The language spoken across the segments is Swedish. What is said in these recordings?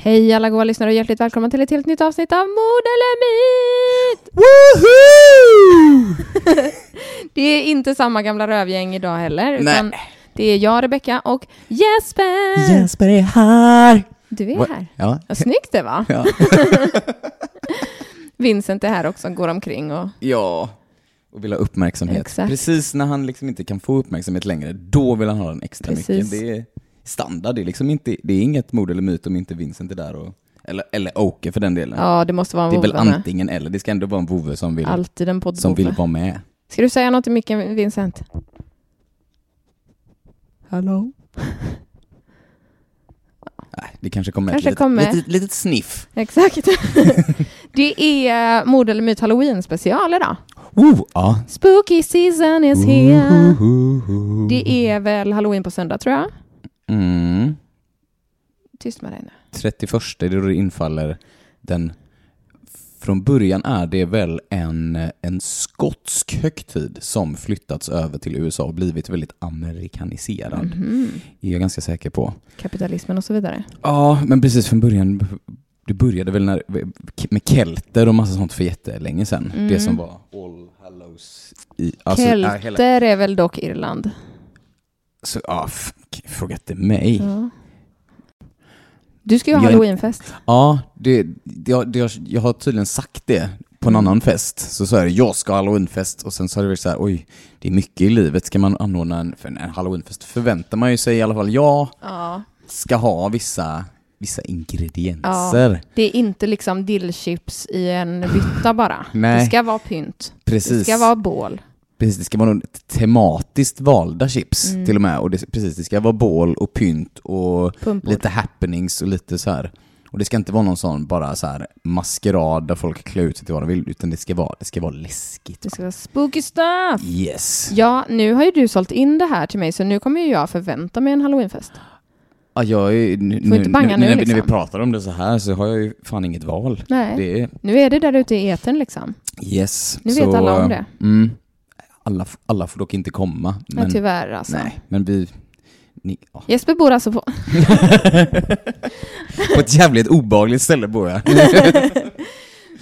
Hej alla goa lyssnare och hjärtligt välkomna till ett helt nytt avsnitt av Mord eller Myt! det är inte samma gamla rövgäng idag heller, utan det är jag, Rebecka och Jesper! Jesper är här! Du är What? här. Ja. Vad snyggt det var. Ja. Vincent är här också, går omkring och... ja. Och vill ha uppmärksamhet. Exakt. Precis när han liksom inte kan få uppmärksamhet längre, då vill han ha den extra Precis. mycket. Det är standard, det är liksom inte, det är inget mord eller myt om inte Vincent är där och, eller, eller Åke för den delen. Ja, det måste vara en det är väl med. antingen eller, det ska ändå vara en vovve som vill, Alltid en som vill vara med. Ska du säga något i micken, Vincent? Hallå? Nej, det kanske kommer Kanske ett litet, kommer. litet, litet sniff. Exakt. det är Mord eller Myt Halloween special idag. Oh, ja. Spooky season is here. Det är väl halloween på söndag tror jag. Mm. Tyst med dig nu. 31 det är då det infaller den från början är det väl en, en skotsk högtid som flyttats över till USA och blivit väldigt amerikaniserad. Mhm. Är jag ganska säker på. Kapitalismen och så vidare. Ja, men precis från början. Det började väl när, med kelter och massa sånt för jättelänge sedan. Mm. Det som var All Hallows i... Alltså, Kelter är väl dock Irland. Så, ja, fråga inte mig. Ja. Du ska ju ha Jag halloweenfest. Ja, det, det, jag, det, jag, har tydligen sagt det på en Mm. annan fest. Så sa jag jag ska ha halloweenfest och sen så har det så här, oj, det är mycket i livet. Ska man anordna en, för en halloweenfest förväntar man ju sig i alla fall, jag Ja. ska ha vissa, vissa ingredienser. Det är inte liksom dillchips i en bytta bara. Nej. Det ska vara pynt. Precis. Det ska vara bål. Precis, det ska vara tematiskt valda chips Mm. till och med. Och det, precis, det ska vara bål och pynt och Pumpor. lite happenings och lite så här. Och det ska inte vara någon sån bara så här maskerad där folk klär ut sig till vad de vill, utan det ska vara, det ska vara läskigt. Det ska vara spooky stuff. Yes. Ja, nu har ju du sålt in det här till mig så nu kommer ju jag förvänta mig en halloweenfest. Ja, jag är, nu, Får inte banga nu, när, vi- när vi liksom. pratar om det så här så har jag ju fan inget val. Nej, är, nu är det där ute i etern liksom. yes. Nu så, vet alla om det. Mm, alla, alla får dock inte komma. Men, Men, tyvärr alltså. nej, men vi... Ni, ja. Jesper bor alltså på... På ett jävligt obehagligt ställe bor jag.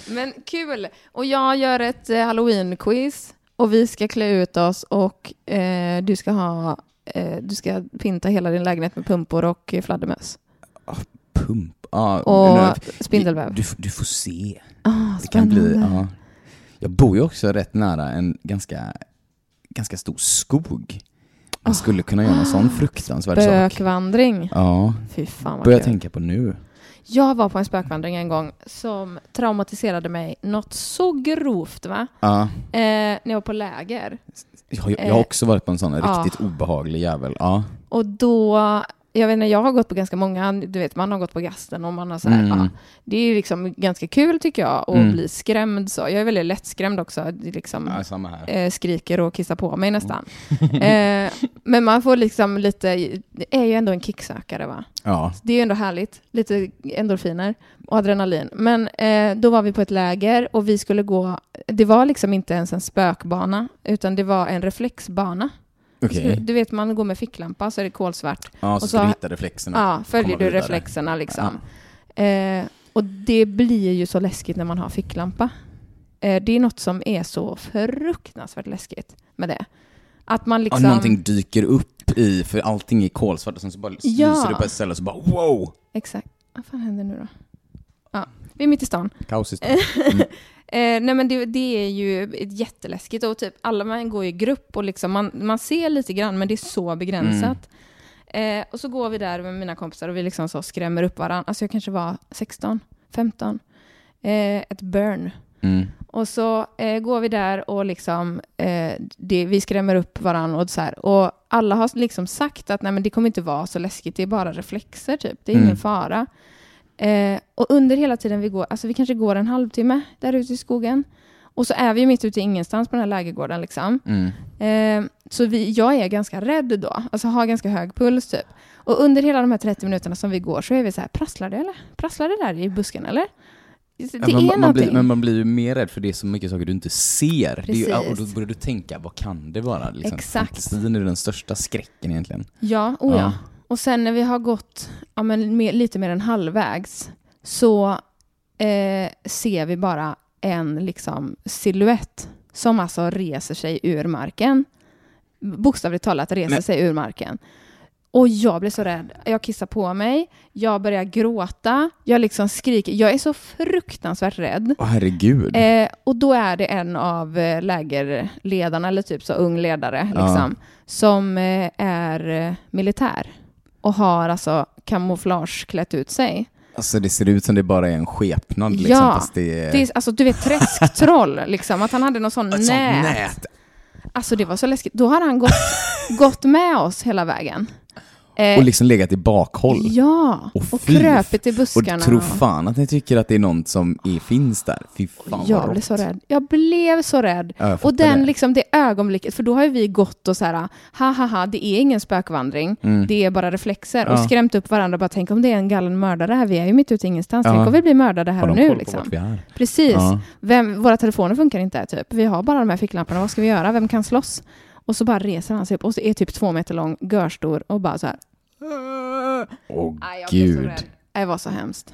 Men kul! Och jag gör ett eh, halloween-quiz och vi ska klä ut oss och eh, du ska ha... Eh, du ska pynta hela din lägenhet med pumpor och fladdermöss. Pump. Ja, Och spindelväv. Du, du får se. Ah, Det kan bli, ja. Jag bor ju också rätt nära en ganska, ganska stor skog. Man skulle kunna göra en sån fruktansvärd sak. Spökvandring. Ja, Fy fan vad börjar tänka på nu. Jag var på en spökvandring en gång som traumatiserade mig något så grovt va? Ja, Eh, när jag var på läger. jag, jag har också varit på en sån Ja. riktigt obehaglig jävel. Ja. Och då, jag vet inte, jag har gått på ganska många, du vet man har gått på gasten och man har så här, Mm. ja, det är liksom ganska kul tycker jag att Mm. bli skrämd så. Jag är väldigt lättskrämd också, liksom ja, eh, skriker och kissar på mig nästan. eh, men man får liksom lite, det är ju ändå en kicksökare va? Ja. Det är ju ändå härligt, lite endorfiner och adrenalin. Men eh, då var vi på ett läger och vi skulle gå, det var liksom inte ens en spökbana, utan det var en reflexbana. Okej. Så, du vet, man går med ficklampa så är det kolsvart. Ja, så, och ska så- du hitta reflexerna. Ja, följer du reflexerna liksom. Eh, och det blir ju så läskigt när man har ficklampa. Eh, det är något som är så fruktansvärt läskigt med det. Att man liksom... Ja, någonting dyker upp i, för allting är kolsvart och sen så bara Ja. lyser det på ett ställe och så bara wow! Exakt. Vad fan händer nu då? Vi är mitt i stan. Kaos i stan. Eh, nej men det, det är ju jätteläskigt och typ alla man går i grupp och liksom man, man ser lite grann men det är så begränsat. Eh, och så går vi där med mina kompisar och vi liksom så skrämmer upp varandra. Alltså jag kanske var 16, 15. Eh, ett burn. Mm. Och så eh, går vi där och liksom, eh, det, vi skrämmer upp varandra och så här. Och alla har liksom sagt att nej men det kommer inte vara så läskigt, det är bara reflexer typ, det är ingen Mm. fara. Eh, och under hela tiden vi går, alltså vi kanske går en halvtimme där ute i skogen. Och så är vi mitt ute i ingenstans på den här lägergården liksom. Mm. Eh, så vi, jag är ganska rädd då, alltså har ganska hög puls typ. Och under hela de här 30 minuterna som vi går så är vi så här, prasslar det eller? Prasslar det där i busken eller? Det Ja, är man, man blir, men man blir ju mer rädd för det är så mycket saker du inte ser. Det är och då börjar du tänka, vad kan det vara? Liksom, Exakt. Fantasin är den största skräcken egentligen. Ja, oh ja. Ja. Och sen när vi har gått ja, men mer, lite mer än halvvägs så eh, ser vi bara en liksom silhuett som alltså reser sig ur marken. Bokstavligt talat reser Men- sig ur marken. Och jag blir så rädd. Jag kissar på mig, jag börjar gråta, jag liksom skriker. Jag är så fruktansvärt rädd. Åh herregud. Eh, och då är det en av eh, lägerledarna, eller typ så ung ledare, Ja. liksom, som eh, är eh, militär och har alltså kamouflage klätt ut sig. Alltså det ser ut som det bara är en skepnad liksom, Ja, fast det är... Det är, alltså du vet träsktroll, liksom, att han hade någon sån nät. nät. Alltså det var så läskigt. Då har han gått, gått med oss hela vägen. Eh, Och liksom legat i bakhåll. ja, Och och kröpit i Och buskarna. tro fan att ni tycker att det är någon som är, finns där. Fy fan vad Jag blev rått. så rädd. Jag blev så rädd. Ja, Och den, det. liksom, det ögonblicket, för då har ju vi gått och så här, ha ha ha, det är ingen spökvandring, Mm. det är bara reflexer. Och Ja. skrämt upp varandra, bara tänk om det är en galen mördare här, vi är ju mitt ute i ingenstans, Ja. tänk om vi blir mördade här och nu. Liksom. Precis. Vem, våra telefoner funkar inte, typ. Vi har bara de här ficklamporna, vad ska vi göra? Vem kan slåss? Och så bara reser han sig upp och så är typ två meter lång, görstor och bara så här. Åh jag så gud. Det var så hemskt.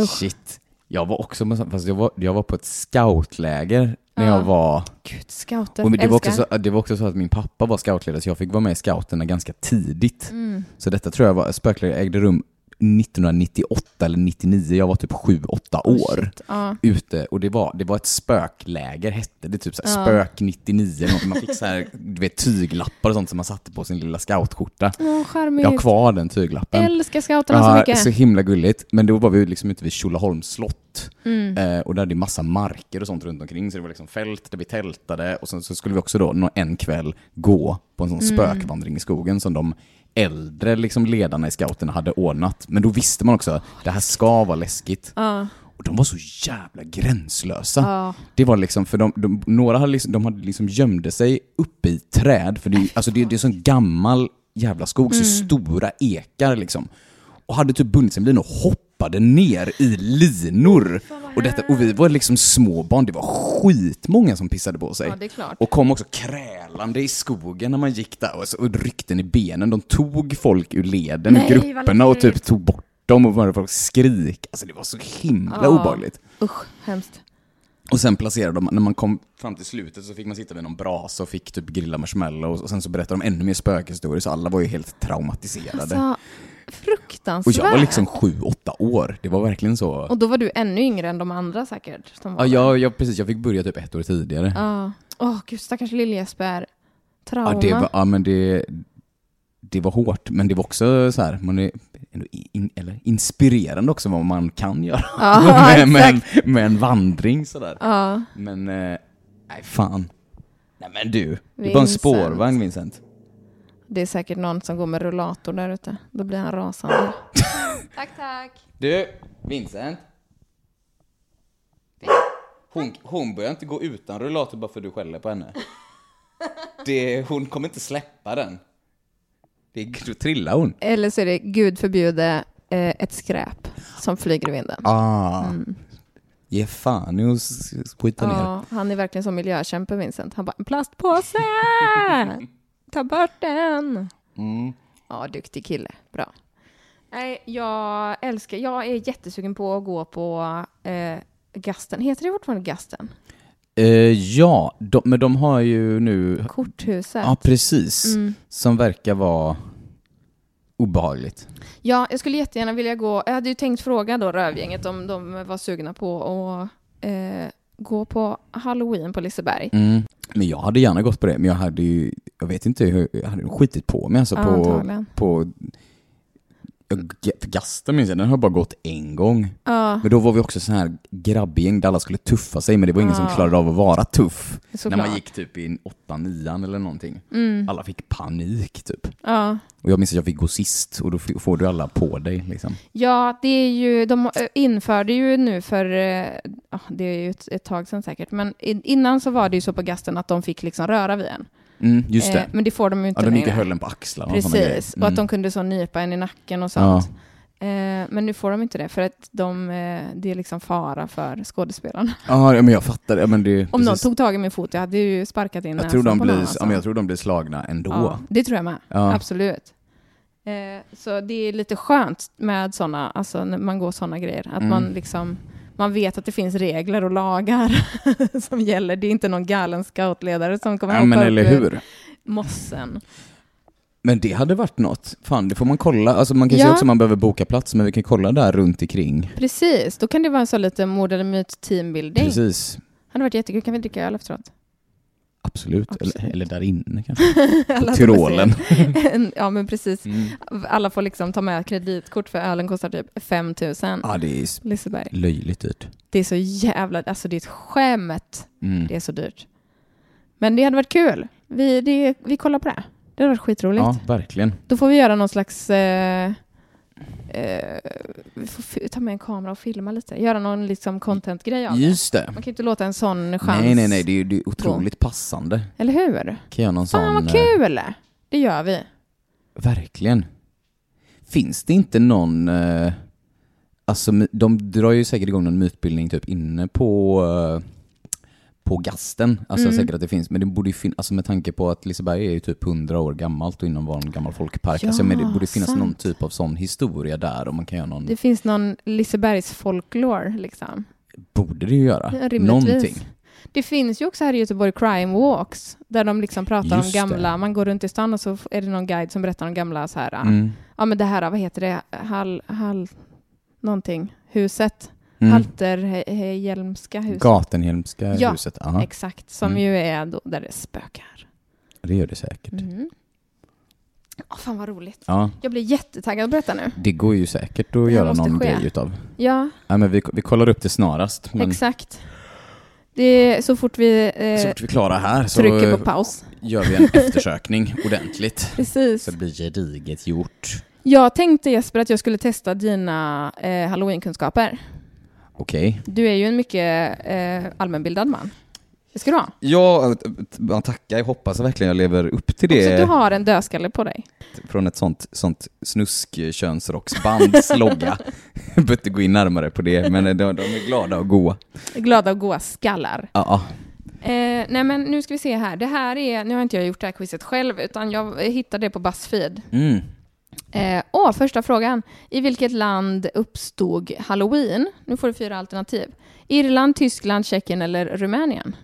Usch. Shit. Jag var också på, fast jag var, jag var på ett scoutläger när Ja. jag var... Gud, scouter. Och det, var också så, det var också så att min pappa var scoutledare så jag fick vara med i scouterna ganska tidigt. Mm. Så detta tror jag var, spökläger ägde rum 1998 eller 99, jag var typ 7-8 Oh, år. shit. Ja. ute och det var, det var ett spökläger hette det, typ så här, Ja. spök 99 eller något. Man fick så här, du vet tyglappar och sånt som man satte på sin lilla scoutskjorta. Charmigt. Jag har kvar den tyglappen. Älskar scouterna så Ja, mycket. så himla gulligt. Men då var vi liksom ute vid Tjolöholms slott. Mm. Eh, och där hade det massa marker och sånt runt omkring. Så det var liksom fält där vi tältade. Och sen så skulle vi också då en kväll gå på en sån Mm. spökvandring i skogen som de äldre liksom ledarna i scouterna hade ordnat. Men då visste man också att det här ska vara läskigt. Ja. Och de var så jävla gränslösa. Ja. Det var liksom, för de, de, några hade liksom, de hade liksom gömde sig uppe i träd, för det, är alltså det, det är sån gammal jävla skog, så stora ekar liksom. Och hade typ bundit sig linor och hoppade ner i linor. Och, detta, och vi var liksom små barn, det var skitmånga som pissade på sig. Ja, det är klart. Och kom också krälande i skogen när man gick där och, så, och ryckten i benen. De tog folk ur leden, Nej, grupperna och typ tog bort dem och började folk skrika. Alltså det var så himla Ja. obehagligt. Usch, hemskt. Och sen placerade de, när man kom fram till slutet så fick man sitta vid någon brasa och fick typ grilla marshmallows och sen så berättade de ännu mer spökhistorier så alla var ju helt traumatiserade. Alltså, och fruktansvärt. jag var liksom sju, åtta år. Det var verkligen så. Och då var du ännu yngre än de andra säkert. Ja, jag, jag, precis, jag fick börja typ ett år tidigare. Ja. Åh, gud, stackars Lill-Jesper. Trauma. Ja, det var, ja men det, det var hårt, men det var också så här, man är in, eller inspirerande också vad man kan göra Ja, med, med, med en vandring sådär. Ja, Men, eh, nej fan. Nej men du, det är bara en spårvagn Vincent. Det är säkert någon som går med rullator där ute. Då blir han rasande. tack, tack. Du, Vincent. Hon, hon börjar inte gå utan rullator bara för att du skäller på henne. Det, hon kommer inte släppa den. Det, då trillar hon. Eller så är det, gud förbjude, eh, ett skräp som flyger i vinden. Ah. Ge fan s- skita ner. Ja, han är verkligen som miljökämpe Vincent. Han bara, en plastpåse! Ta bort den! Mm. Ja, duktig kille. Bra. Nej, jag älskar, jag är jättesugen på att gå på eh, Gasten. Heter det fortfarande Gasten? Eh, ja, de, men de har ju nu... Korthuset. Ja, precis. Mm. Som verkar vara obehagligt. Ja, jag skulle jättegärna vilja gå. Jag hade ju tänkt fråga då Rövgänget om de var sugna på att eh, gå på Halloween på Liseberg. Mm. Men jag hade gärna gått på det, men jag hade ju, jag vet inte hur, jag hade skitit på mig alltså Ja, på, antagligen. på Gasten minns jag, den har bara gått en gång. Ja, Men då var vi också så här grabbgäng där alla skulle tuffa sig, men det var ingen som Ja. klarade av att vara tuff. såklart. När man gick typ i 8-9 eller någonting. Mm. Alla fick panik typ. Ja. Och jag minns att jag fick gå sist och då får du alla på dig liksom. Ja, det är ju, de införde ju nu för, det är ju ett, ett tag sedan säkert, men in- innan så var det ju så på gasten att de fick liksom röra vid en. Mm, just det. Eh, men det får de ju inte ja, de gick och längre. höll en på axlarna och. Precis, Mm. och att de kunde så nypa en i nacken och sånt. Eh, men nu får de inte det, för att de, eh, det är liksom fara för skådespelarna. Ja, ja, men jag fattar. Ja, men det, Om någon tog tag i min fot, jag hade ju sparkat in jag tror, de på blir, någon, ja, alltså. men jag tror de blir slagna ändå. Ja, det tror jag med. Ja. Absolut. Eh, så det är lite skönt med sådana, alltså när man går sådana grejer. Att Mm. man liksom, man vet att det finns regler och lagar som gäller. Det är inte någon galen scoutledare som kommer Ja, hoppa men upp eller ur hur? mossen. Men det hade varit något. Fan, det får man kolla. Alltså man kan se Ja. också om man behöver boka plats, men vi kan kolla där runt omkring. Precis, då kan det vara en sån lite mord eller myt teambuilding. Precis. hade varit jättekul. Kan vi dricka öl efteråt? Absolut. Absolut. Eller, eller där inne kanske. Tyrolen. ja, men precis. Mm. Alla får liksom ta med kreditkort för ölen kostar typ 5 000. Ja, det är Liseberg. löjligt dyrt. Det är så jävla, alltså det är ett skämt. Mm. Det är så dyrt. Men det hade varit kul. Vi, det, vi kollar på det. Det hade varit skitroligt. Ja, verkligen. Då får vi göra någon slags... Eh, eh, vi får ta med en kamera och filma lite. Göra någon liksom content-grej av. Just det. Man kan ju inte låta en sån chans... Nej, nej, nej. Det är ju det är otroligt passande. Eller hur? Kan göra någon Fan sån... vad eh, kul! Det gör vi. Verkligen. Finns det inte någon... Eh, alltså, de drar ju säkert igång någon mytbildning typ inne på... Eh, på gasten. Alltså Mm. säkert att det finns, men det borde ju finnas, alltså med tanke på att Liseberg är ju typ 100 år gammalt och inom var en gammal folkpark. Ja, alltså, men det borde finnas sant. någon typ av sån historia där och man kan göra någon... Det finns någon Lisebergs folklore liksom. borde det ju göra. Ja. Någonting. Det finns ju också här i Göteborg crime walks, där de liksom pratar Just om det. gamla, man går runt i stan och så är det någon guide som berättar om gamla så här, Mm. ja men det här, vad heter det, Hall, Hall, någonting, huset, Mm. Halterhjelmska huset. Gatenhielmska Ja, huset. Ja, Exakt, som Mm. ju är då där det spökar. det gör det säkert. Mm. Åh, fan vad roligt. Ja, Jag blir jättetaggad att berätta nu. det går ju säkert att göra någon ske. grej utav. Ja, Ja, men vi, vi kollar upp det snarast. Men exakt. Det är så fort vi så eh, fort vi är klara här så trycker på paus. gör vi en eftersökning ordentligt. Precis. Så det blir gediget gjort. Jag tänkte Jesper att jag skulle testa dina eh, halloweenkunskaper. Okej. Du är ju en mycket eh, allmänbildad man. Det ska du ha. Ja, tackar. Jag hoppas verkligen jag lever upp till Också det du har en dödskalle på dig. från ett sånt, sånt snusk-könsrocksbands logga. Jag behöver inte gå in närmare på det, men de, de är glada och goa. Glada och goa skallar. Ja, Eh, nej men nu ska vi se här. Det här är, nu har inte jag gjort det här quizet själv, utan jag hittade det på Buzzfeed. mm. Eh, åh, första frågan. I vilket land uppstod halloween? Nu får du fyra alternativ. Irland, Tyskland, Tjeckien eller Rumänien?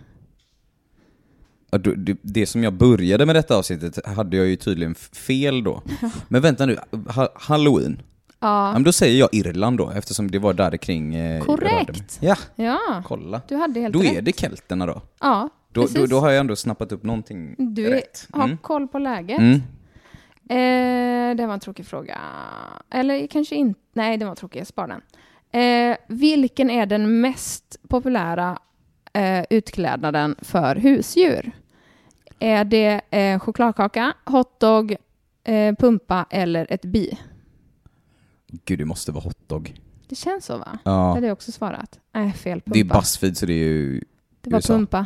Det, som jag började med detta avsnittet hade jag ju tydligen fel då. Men vänta nu, ha, halloween. Ja, men då säger jag Irland då, eftersom det var där kring eh, Korrekt. Ja, ja, kolla. du hade helt Då rätt. är det kelterna då. Ja, Då, precis. då. då har jag ändå snappat upp någonting Du rätt. har Mm. koll på läget. Mm. Eh, det var en tråkig fråga. Eller kanske inte. Nej, det var tråkig. Jag sparar den. Eh, vilken är den mest populära eh, utklädnaden för husdjur? Är det eh, chokladkaka, hotdog, eh, pumpa eller ett bi? Gud, det måste vara hotdog. Det känns så, va? Det Ja. hade jag också svarat. Nej, fel pumpa. Det är Buzzfeed så det är ju... Det var USA. pumpa.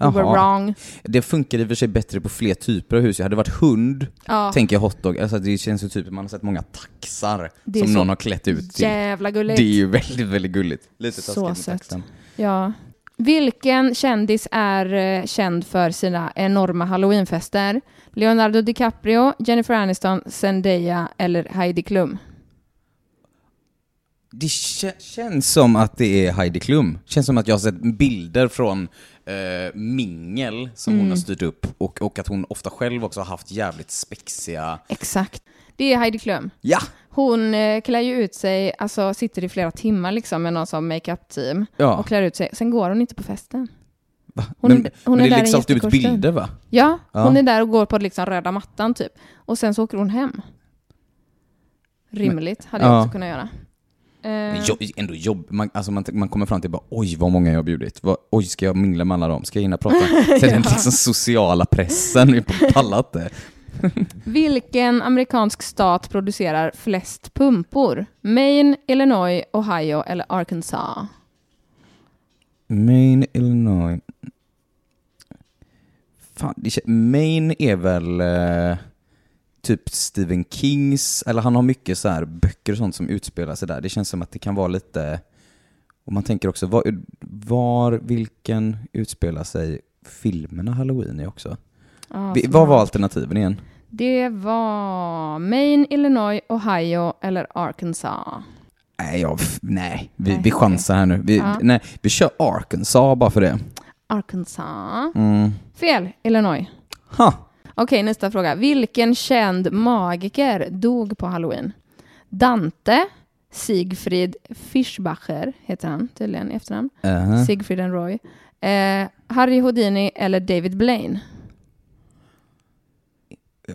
You were wrong. Det funkar i och för sig bättre på fler typer av hus. Jag hade varit hund, Ja, tänker jag hotdog. Alltså det känns ju typ, man har sett många taxar som någon har klätt ut till. jävla gulligt. Det är ju väldigt, väldigt gulligt. Lite Så med sött. taxen. Ja. Vilken kändis är eh, känd för sina enorma halloweenfester? Leonardo DiCaprio, Jennifer Aniston, Zendaya eller Heidi Klum? Det kä- känns som att det är Heidi Klum. Känns som att jag har sett bilder från eh, mingel som hon Mm. har styrt upp och, och att hon ofta själv också har haft jävligt spexiga... Exakt. Det är Heidi Klum. Ja! Hon eh, klär ju ut sig, alltså sitter i flera timmar liksom med någon som makeup-team ja. och klär ut sig. Sen går hon inte på festen. Hon- men hon men är det där läggs alltid ut bilder va? Ja, Ja. hon är där och går på liksom röda mattan typ. Och sen så åker hon hem. rimligt. Hade jag Ja. också kunnat göra. Eh, Jo, ändå jobb. Man, alltså man, man kommer fram till bara oj vad många jag har bjudit. Vad, oj, ska jag mingla med alla dem? Ska jag hinna prata? Så den liksom sociala pressen, jag pallar inte. Vilken amerikansk stat producerar flest pumpor? Maine, Illinois, Ohio eller Arkansas? Maine, Illinois. Fan, Maine är väl eh, typ Stephen Kings, eller han har mycket så här böcker och sånt som utspelar sig där. Det känns som att det kan vara lite, och man tänker också, var, var vilken utspelar sig filmerna Halloween i också? Ja, Vi, vad var alternativen igen? Det var Maine, Illinois, Ohio eller Arkansas. Nej, jag, nej. Vi, Nej, vi chansar här nu. Vi, Ja. nej, vi kör Arkansas bara för det. Arkansas. Mm. Fel, Illinois. Ha. Okej, nästa fråga. Vilken känd magiker dog på halloween? Dante, Siegfried Fischbacher heter han tydligen i efternamn. Uh-huh. Siegfried and Roy. Eh, Harry Houdini eller David Blaine?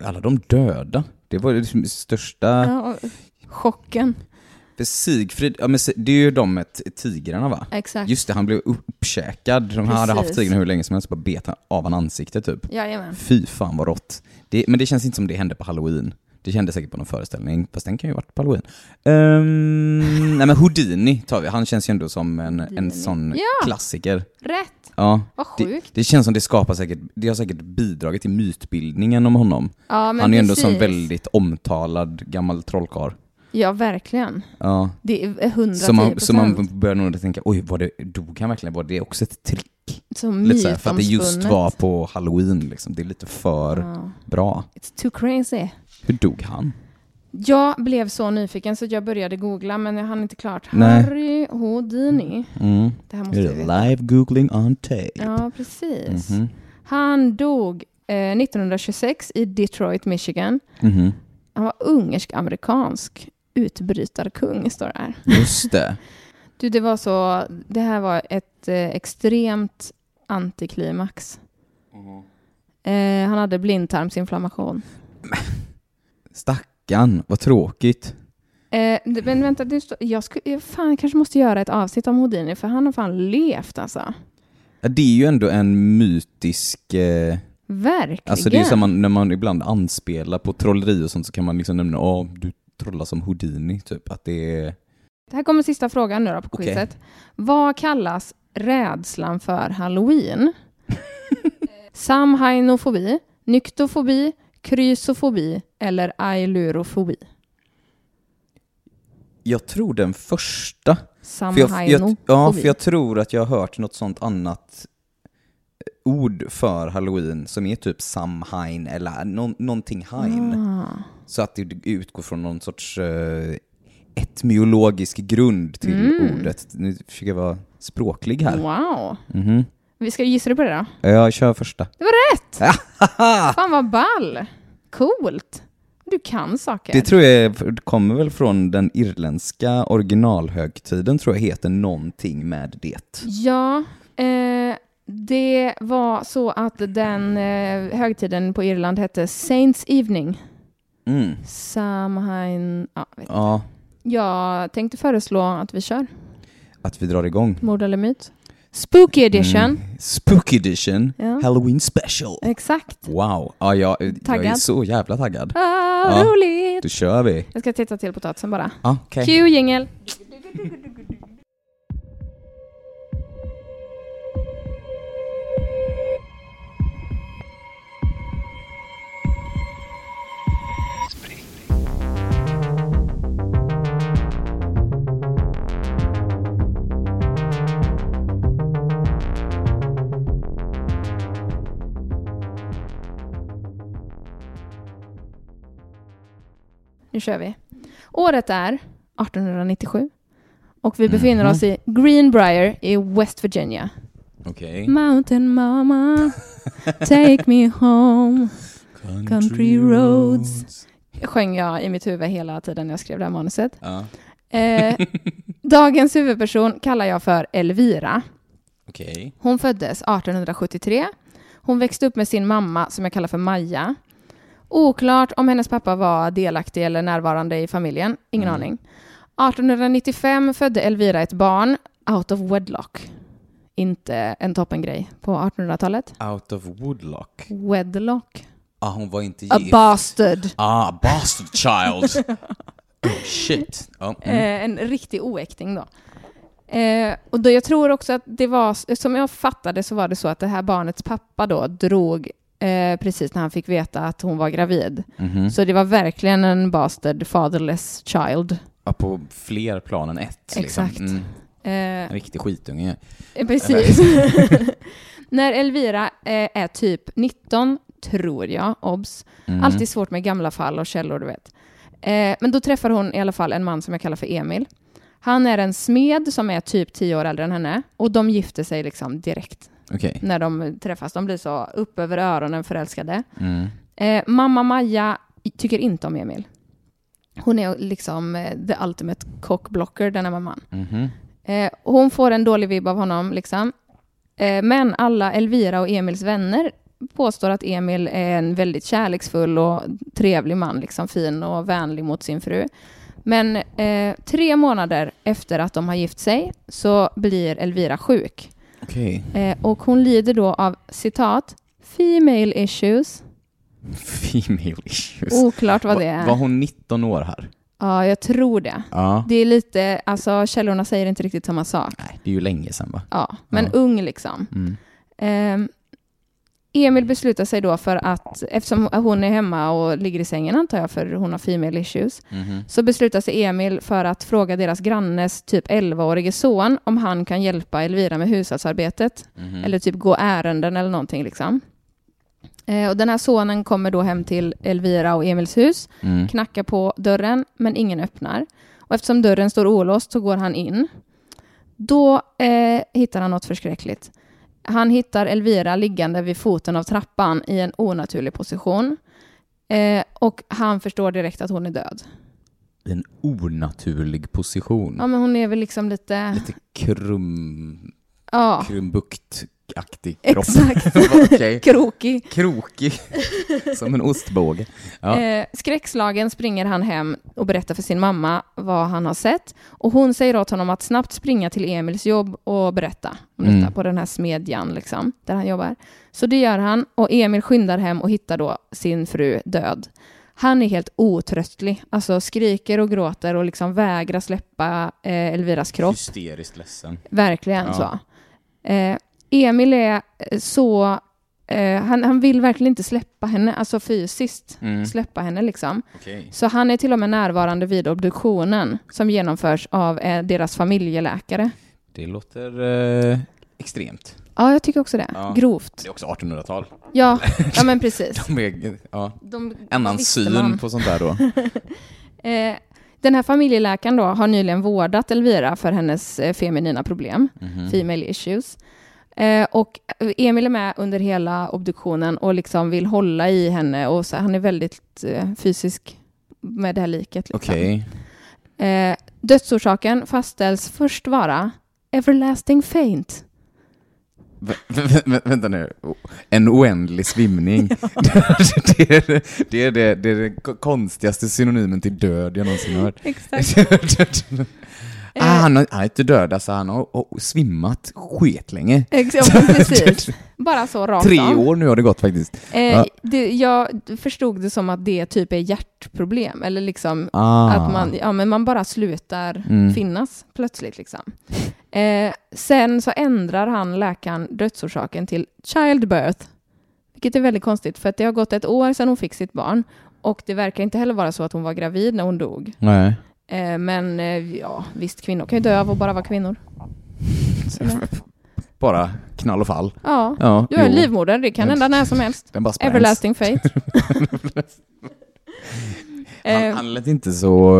Alla de döda. Det var det liksom största... Ja, chocken. För Sigfrid, ja, men det är ju de med tigrarna va? Exakt. Just det, han blev uppkäkad. De hade haft Precis. tigrarna hur länge som helst, bara bet av han ansiktet typ. Jajamän. Fy fan vad rått. Det, men det känns inte som det hände på halloween. Det kände säkert på någon föreställning, fast den kan ju varit på halloween. Ehm, nej men Houdini tar vi, han känns ju ändå som en, en Houdini. sån Ja. klassiker. Rätt. Ja. Vad Det, sjukt. det känns som det skapar säkert, det har säkert bidragit till mytbildningen om honom. Ja, men han är ju ändå precis. som väldigt omtalad gammal trollkarl. Ja, verkligen. Ja. Det är 110 Så man, så man börjar nog tänka, oj, var det, dog han verkligen? Var det också ett trick? Så Lite så här, för att det just var på halloween liksom. Det är lite för Ja. bra. It's too crazy. Hur dog han? Jag blev så nyfiken så jag började googla men jag hann inte klart. Nej. Harry Houdini. Mm. Det här måste. Live googling on tape. Ja, precis. Mhm. Han dog eh, 1926 i Detroit, Michigan. Mhm. Han var ungersk-amerikansk utbrytarkung, står det här. Just det. Du, det var så, det här var ett eh, extremt antiklimax. Eh, han hade blindtarmsinflammation. Stackarn, vad tråkigt. Eh, det- men vänta, står, jag, sku, jag fan, kanske måste göra ett avsnitt om Houdini, för han har fan levt alltså. Ja, Det är ju ändå en mytisk... Eh, Verkligen. alltså det är som man, när man ibland anspelar på trolleri och sånt så kan man liksom nämna, åh, du trollar som Houdini, typ. Att det är... Det här kommer sista frågan nu då på quizet. Vad kallas rädslan för halloween? Samhainofobi, nyktofobi, krysofobi eller ailurofobi? Jag tror den första. För jag, Samhainofobi. jag, ja, för jag tror att jag har hört något sånt annat ord för halloween som är typ Samhain eller nå, någonting hain. Ah. Så att det utgår från någon sorts eh, etymologisk grund till Mm. ordet. Nu försöker jag vara språklig här. Wow. Mhm. Vi ska gissa du på det då? Jag kör första. Det var rätt! Fan vad ball! Coolt! Du kan saker. Det tror jag kommer väl från den irländska originalhögtiden tror jag heter någonting med det. Ja, eh, det var så att den eh, högtiden på Irland hette Saints Evening. Mm. Samhain... Ja, vet. Ja, Jag tänkte föreslå att vi kör att vi drar igång. Mord eller myt. Spooky edition. Mm. Spooky edition, Ja. Halloween special. Exakt. Wow, ja, jag, jag är Taggad? så jävla taggad. Ah, Ja. Roligt! Då kör vi. Jag ska titta till potatisen bara. Ja, Okej. Cue jingel. Nu kör vi. Året är 1897 och vi befinner Mhm. oss i Greenbrier i West Virginia. Okej. Mountain mama, take me home. Country roads. Sjöng jag i mitt huvud hela tiden jag skrev det här manuset. Ja. Eh, dagens huvudperson kallar jag för Elvira. Okej. Hon föddes 1873. Hon växte upp med sin mamma som jag kallar för Maja. Oklart om hennes pappa var delaktig eller närvarande i familjen. Ingen Mm. aning. 1895 födde Elvira ett barn out of wedlock. Inte en toppengrej på 1800-talet. Out of Woodlock. Wedlock. Ah, hon var inte A gift. bastard. Ah, bastard child. oh, shit. Ja, mm. Eh, en riktig oäkting då. Eh, och då. Jag tror också att det var, som jag fattade så var det så att det här barnets pappa då drog eh, precis när han fick veta att hon var gravid. Mhm. Så det var verkligen en bastard fatherless child. Ja, på fler plan än ett. Exakt. Liksom. Mm. En Eh, riktig skitunge. Eh, Precis. När Elvira eh, är typ 19, tror jag, obs. Mm. Alltid svårt med gamla fall och källor, du vet. Eh, men då träffar hon i alla fall en man som jag kallar för Emil. Han är en smed som är typ 10 år äldre än henne och de gifter sig liksom direkt Okej. när de träffas. De blir så upp över öronen förälskade. Mm. Eh, mamma Maja tycker inte om Emil. Hon är liksom eh, the ultimate cockblocker, den här mamman. Mhm. Eh, hon får en dålig vibb av honom, liksom. Eh, men alla Elvira och Emils vänner påstår att Emil är en väldigt kärleksfull och trevlig man, liksom fin och vänlig mot sin fru. Men eh, tre månader efter att de har gift sig så blir Elvira sjuk. Okej. Eh, och hon lider då av, citat, female issues. Female issues. Oklart vad Va- det är. Var hon 19 år här? Ja, jag tror det. Ja. Det är lite, alltså källorna säger inte riktigt samma sak. Nej, det är ju länge sedan va? Ja, men Ja. ung liksom. Mm. Ehm, Emil beslutar sig då för att, eftersom hon är hemma och ligger i sängen antar jag, för hon har female issues, Mhm. så beslutar sig Emil för att fråga deras grannes typ 11-årige son om han kan hjälpa Elvira med hushållsarbetet. Mhm. Eller typ gå ärenden eller någonting liksom. Eh, och den här sonen kommer då hem till Elvira och Emils hus, Mm. knackar på dörren, men ingen öppnar. Och eftersom dörren står olåst så går han in. Då eh, hittar han något förskräckligt. Han hittar Elvira liggande vid foten av trappan i en onaturlig position. Eh, och han förstår direkt att hon är död. I en onaturlig position. Ja, men hon är väl liksom lite... Lite krum... Ja, Krumbuktaktig kropp. exakt. Okej. Krokig. Krokig. Som en ostbåge. Ja. Eh, skräckslagen springer han hem och berättar för sin mamma vad han har sett. Och hon säger åt honom att snabbt springa till Emils jobb och berätta om Mm. detta på den här smedjan liksom, där han jobbar. Så det gör han och Emil skyndar hem och hittar då sin fru död. Han är helt otröstlig, alltså skriker och gråter och liksom vägrar släppa eh, Elviras kropp. Hysteriskt ledsen. Verkligen Ja. så. Eh, Emil är eh, så... Eh, han, han vill verkligen inte släppa henne, alltså fysiskt Mm. släppa henne liksom. Okej. Så han är till och med närvarande vid obduktionen som genomförs av eh, deras familjeläkare. Det låter eh, extremt. Ja, jag tycker också det. Ja. Grovt. Det är också 1800-tal. Ja, ja men precis. De är, ja, De, annan syn man. på sånt där då. Eh, den här familjeläkaren då har nyligen vårdat Elvira för hennes eh, feminina problem, Mhm. female issues. Eh, och Emil är med under hela obduktionen och liksom vill hålla i henne och så, han är väldigt eh, fysisk med det här liket. Liksom. Okej. Eh, dödsorsaken fastställs först vara everlasting faint. Vä- vänta nu. En oändlig svimning. det, är, det, är det, det är den ko- konstigaste synonymen till död jag någonsin har hört. Exakt. ah, han, har, han är inte död, alltså han har oh, svimmat skitlänge. Exakt, ja, precis. Bara så rakt Tre av. år nu har det gått faktiskt. Eh, Ja. det, jag förstod det som att det typ är hjärtproblem, eller liksom Ah. att man, ja, men man bara slutar Mm. finnas plötsligt. Liksom. Eh, sen så ändrar han läkaren dödsorsaken till childbirth, vilket är väldigt konstigt för att det har gått ett år sedan hon fick sitt barn och det verkar inte heller vara så att hon var gravid när hon dog. Nej. Eh, men eh, ja, visst, kvinnor kan ju dö av att bara vara kvinnor. Bara knall och fall. ja, Ja, du har en livmoder, det kan hända när som helst. Den bara sprängs. Everlasting fate. Han, Eh, han lät inte så,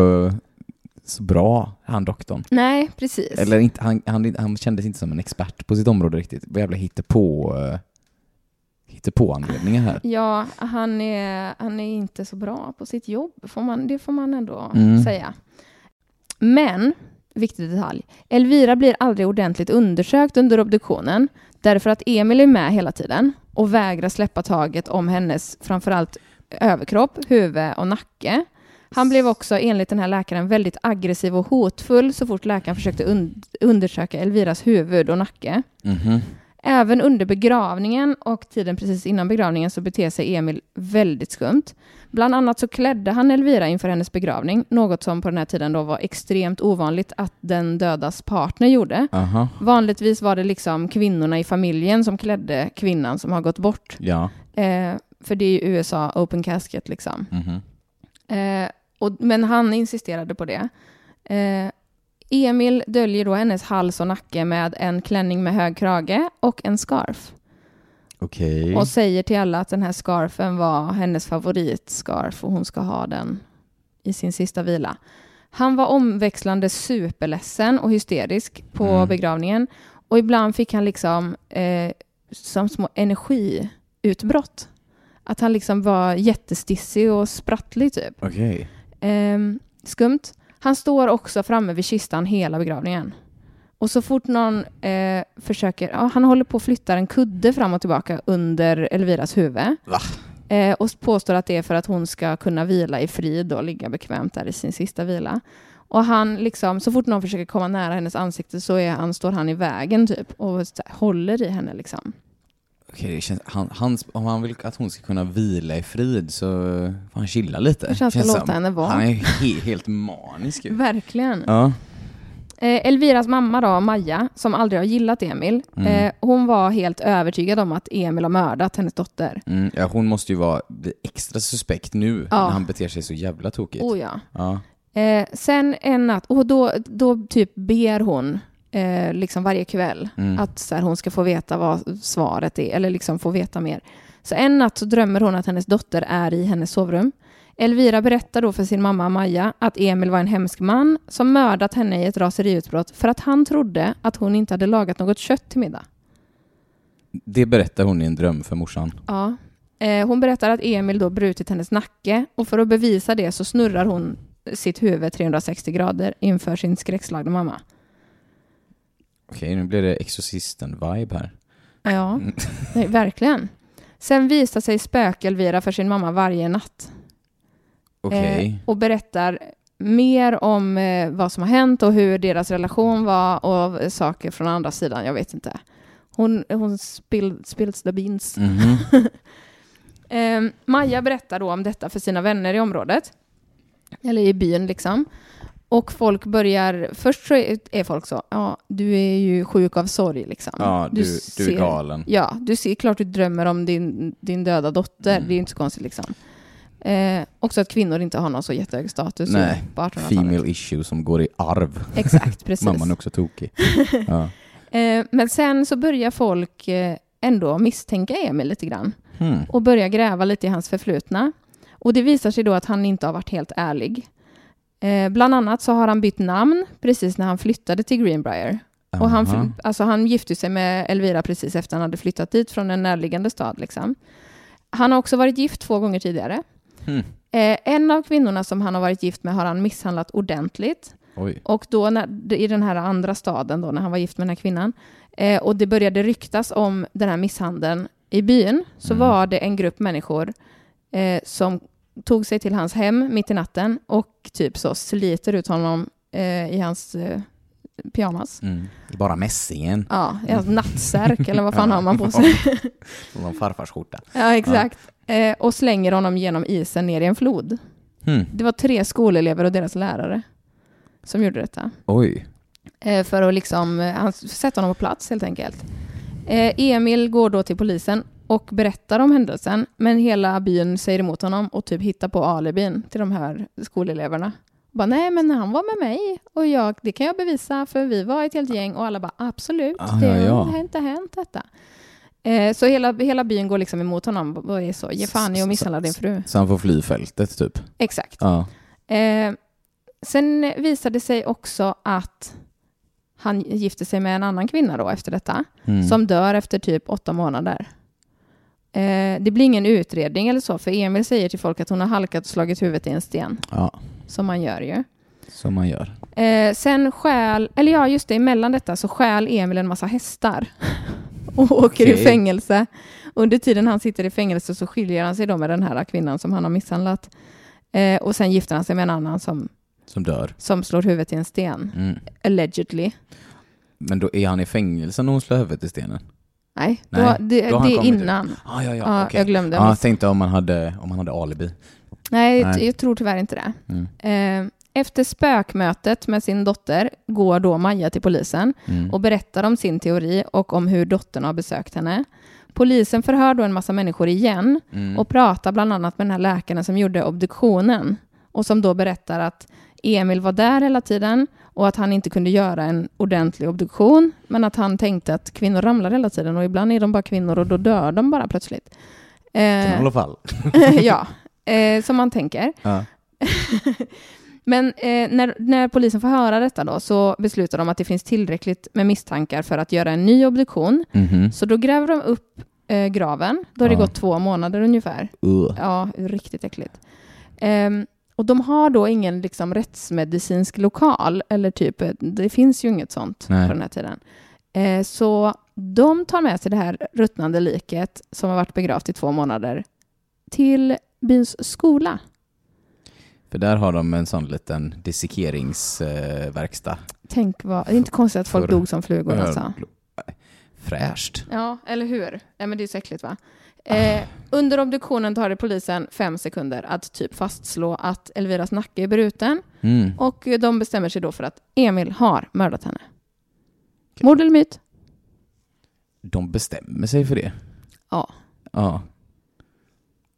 så bra, han doktorn. nej, precis. Eller inte, han, han, han kändes inte som en expert på sitt område riktigt. Jävla hittepå, uh, hittepå anledningar här. Ja, han är, han är inte så bra på sitt jobb, får man, det får man ändå Mm. säga. Men, viktig detalj, Elvira blir aldrig ordentligt undersökt under obduktionen därför att Emil är med hela tiden och vägrar släppa taget om hennes framförallt överkropp, huvud och nacke. Han blev också enligt den här läkaren väldigt aggressiv och hotfull så fort läkaren försökte und undersöka Elviras huvud och nacke. Mhm. Även under begravningen och tiden precis innan begravningen så beter sig Emil väldigt skumt. Bland annat så klädde han Elvira inför hennes begravning, något som på den här tiden då var extremt ovanligt att den dödas partner gjorde. Aha. Vanligtvis var det liksom kvinnorna i familjen som klädde kvinnan som har gått bort. Ja. Eh, för det är ju USA open casket liksom. Mhm. Eh, och, men han insisterade på det. Eh, Emil döljer då hennes hals och nacke med en klänning med hög krage och en scarf. Okej. Och säger till alla att den här scarfen var hennes favoritscarf och hon ska ha den i sin sista vila. Han var omväxlande superledsen och hysterisk på Mm. begravningen. Och ibland fick han liksom eh, som små energiutbrott. Att han liksom var jättestissig och sprattlig typ. Okej. Ehm, skumt. Han står också framme vid kistan hela begravningen. Och så fort någon eh, försöker, ja, han håller på att flytta en kudde fram och tillbaka under Elviras huvud. Eh, och påstår att det är för att hon ska kunna vila i frid och ligga bekvämt där i sin sista vila. Och han liksom, så fort någon försöker komma nära hennes ansikte så är han, står han i vägen typ och håller i henne liksom. Okej, det känns, han, hans, om han vill att hon ska kunna vila i frid så får han chilla lite. Kanske han ska låta som. henne vara. Han är he, helt manisk ju. Verkligen. Ja. Eh, Elviras mamma då, Maja, som aldrig har gillat Emil, Mm. eh, hon var helt övertygad om att Emil har mördat hennes dotter. Mm, ja, hon måste ju vara extra suspekt nu Ja. när han beter sig så jävla tokigt. Oh ja. Ja. Eh, sen en natt, och då, då typ ber hon eh, liksom varje kväll Mm. att så här, hon ska få veta vad svaret är, eller liksom få veta mer. Så en natt så drömmer hon att hennes dotter är i hennes sovrum. Elvira berättar då för sin mamma Maja att Emil var en hemsk man som mördat henne i ett raseriutbrott för att han trodde att hon inte hade lagat något kött till middag. Det berättar hon i en dröm för morsan. Ja. Eh, hon berättar att Emil då brutit hennes nacke och för att bevisa det så snurrar hon sitt huvud 360 grader inför sin skräckslagna mamma. Okej, nu blir det Exorcisten-vibe här. Ja, Mm. nej, verkligen. Sen visar sig spök-Elvira för sin mamma varje natt Okej. eh, och berättar mer om eh, vad som har hänt och hur deras relation var och saker från andra sidan. Jag vet inte. Hon, hon spill, spills the beans. Mhm. Eh, Maja berättar då om detta för sina vänner i området. Eller i byn liksom. Och folk börjar, först så är folk så, ja du är ju sjuk av sorg liksom. Ja, du, du, ser- är galen. Ja, du ser klart du drömmer om din, din döda dotter. Mm. Det är ju inte så konstigt liksom. Eh, också att kvinnor inte har någon så jättehög status Nej, på 1800-talet. Female issue som går i arv. Exakt, precis. Mamman är också tokig. Ja. Eh, men sen så börjar folk eh, ändå misstänka Emil lite grann. Hmm. och börjar gräva lite i hans förflutna. Och det visar sig då att han inte har varit helt ärlig. Eh, bland annat så har han bytt namn precis när han flyttade till Greenbrier. Och han, alltså han gifte sig med Elvira precis efter han hade flyttat dit från en närliggande stad. Liksom. Han har också varit gift två gånger tidigare. Hmm. Eh, en av kvinnorna som han har varit gift med har han misshandlat ordentligt. Oj. Och då när, i den här andra staden då, när han var gift med den här kvinnan, eh, och det började ryktas om den här misshandeln i byn, så Mm. var det en grupp människor eh, som tog sig till hans hem mitt i natten och typ så sliter ut honom eh, i hans eh, pyjamas. Mm. Bara mässingen. Ja, i hans nattsärk eller vad fan har man på sig? Som farfars skjorta. ja, exakt. Eh, och slänger honom genom isen ner i en flod. Hmm. Det var tre skolelever och deras lärare som gjorde detta. Oj. Eh, för att liksom, eh, han sätta honom på plats helt enkelt. Eh, Emil går då till polisen och berättar om händelsen, men hela byn säger emot honom och typ hittar på alibin till de här skoleleverna. Bara, nej men han var med mig och jag, det kan jag bevisa för vi var ett helt gäng och alla bara absolut, Ah, det ja, ja. har inte hänt detta. Eh, så hela, hela byn går liksom emot honom och är så, ge fan i att misshandla din fru. Så han får fly fältet typ. Exakt. Ja. Eh, sen visade det sig också att han gifte sig med en annan kvinna då efter detta, Mm. som dör efter typ åtta månader. Eh, det blir ingen utredning eller så, för Emil säger till folk att hon har halkat och slagit huvudet i en sten, ja, som man gör ju. som man gör. Eh, sen stjäl, eller ja just det, emellan detta så stjäl Emil en massa hästar. och åker i Okej. fängelse. Under tiden han sitter i fängelse så skiljer han sig då med den här kvinnan som han har misshandlat. Eh, och sen gifter han sig med en annan som, Som dör. som slår huvudet i en sten. Mm. Allegedly. Men då är han i fängelse när hon slår huvudet i stenen? Nej, Nej, då, det, då är ut. innan. Ah, ja, ja, Ja, okej. jag glömde. Ja, jag tänkte om han hade, om han hade alibi. Nej, Nej. jag tror tyvärr inte det. Mm. Eh, efter spökmötet med sin dotter går då Maja till polisen Mm. och berättar om sin teori och om hur dottern har besökt henne. Polisen förhör då en massa människor igen Mm. och pratar bland annat med den här läkaren som gjorde obduktionen och som då berättar att Emil var där hela tiden och att han inte kunde göra en ordentlig obduktion men att han tänkte att kvinnor ramlar hela tiden och ibland är de bara kvinnor och då dör de bara plötsligt. I Eh, alla fall. ja, eh, som man tänker. Ja. Men eh, när, när polisen får höra detta då så beslutar de att det finns tillräckligt med misstankar för att göra en ny obduktion. Mhm. Så då gräver de upp eh, graven. Då har det Ja. gått två månader ungefär. Uh. Ja, riktigt äckligt. Ehm, och de har då ingen liksom, rättsmedicinsk lokal, eller typ, eh, det finns ju inget sånt Nej. på den här tiden. Eh, så de tar med sig det här ruttnande liket som har varit begravt i två månader till byns skola. För där har de en sån liten dissekeringsverkstad. Tänk vad, det är inte konstigt att folk dog som flugor alltså. Fräscht. Ja, eller hur? Nej, men det är så äckligt va? Eh, under obduktionen tar det polisen fem sekunder att typ fastslå att Elviras nacke är bruten Mm. och de bestämmer sig då för att Emil har mördat henne. Mord eller myt? De bestämmer sig för det. Ja. Ja.